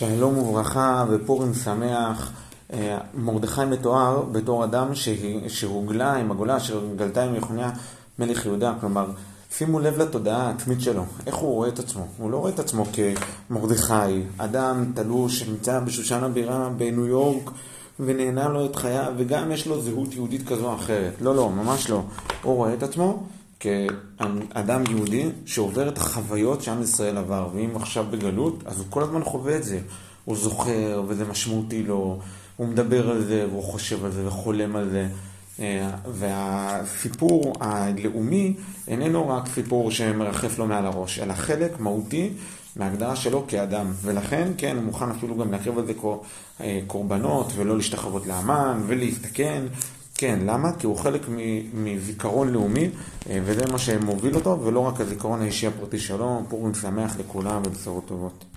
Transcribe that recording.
שלום וברכה ופורים שמח. מרדכי מתואר בתור אדם שהוגלה עם הגולה אשר גלתה עם יחוניה מלך יהודה. כלומר, שימו לב לתודעה העצמית שלו, איך הוא רואה את עצמו. הוא לא רואה את עצמו כמרדכי, אדם תלוש שנמצא בשושן הבירה בניו יורק ונהנה לו את חייו, וגם יש לו זהות יהודית כזו או אחרת. לא, לא, ממש לא. הוא רואה את עצמו כאדם יהודי שעובר את החוויות שעם ישראל עבר, ואם עכשיו בגלות, אז הוא כל הזמן חווה את זה. הוא זוכר, וזה משמעותי לו, הוא מדבר על זה, והוא חושב על זה, וחולם על זה. והסיפור הלאומי איננו רק סיפור שמרחף לו מעל הראש, אלא חלק מהותי מההגדרה שלו כאדם. ולכן, כן, הוא מוכן אפילו גם להקריב על זה קורבנות, ולא להשתחוות לאמן, ולהסתכן. כן, למה? כי הוא חלק מזיכרון לאומי, וזה מה שמוביל אותו, ולא רק הזיכרון האישי הפרטי שלו. פורים שמח לכולם ובשורות טובות.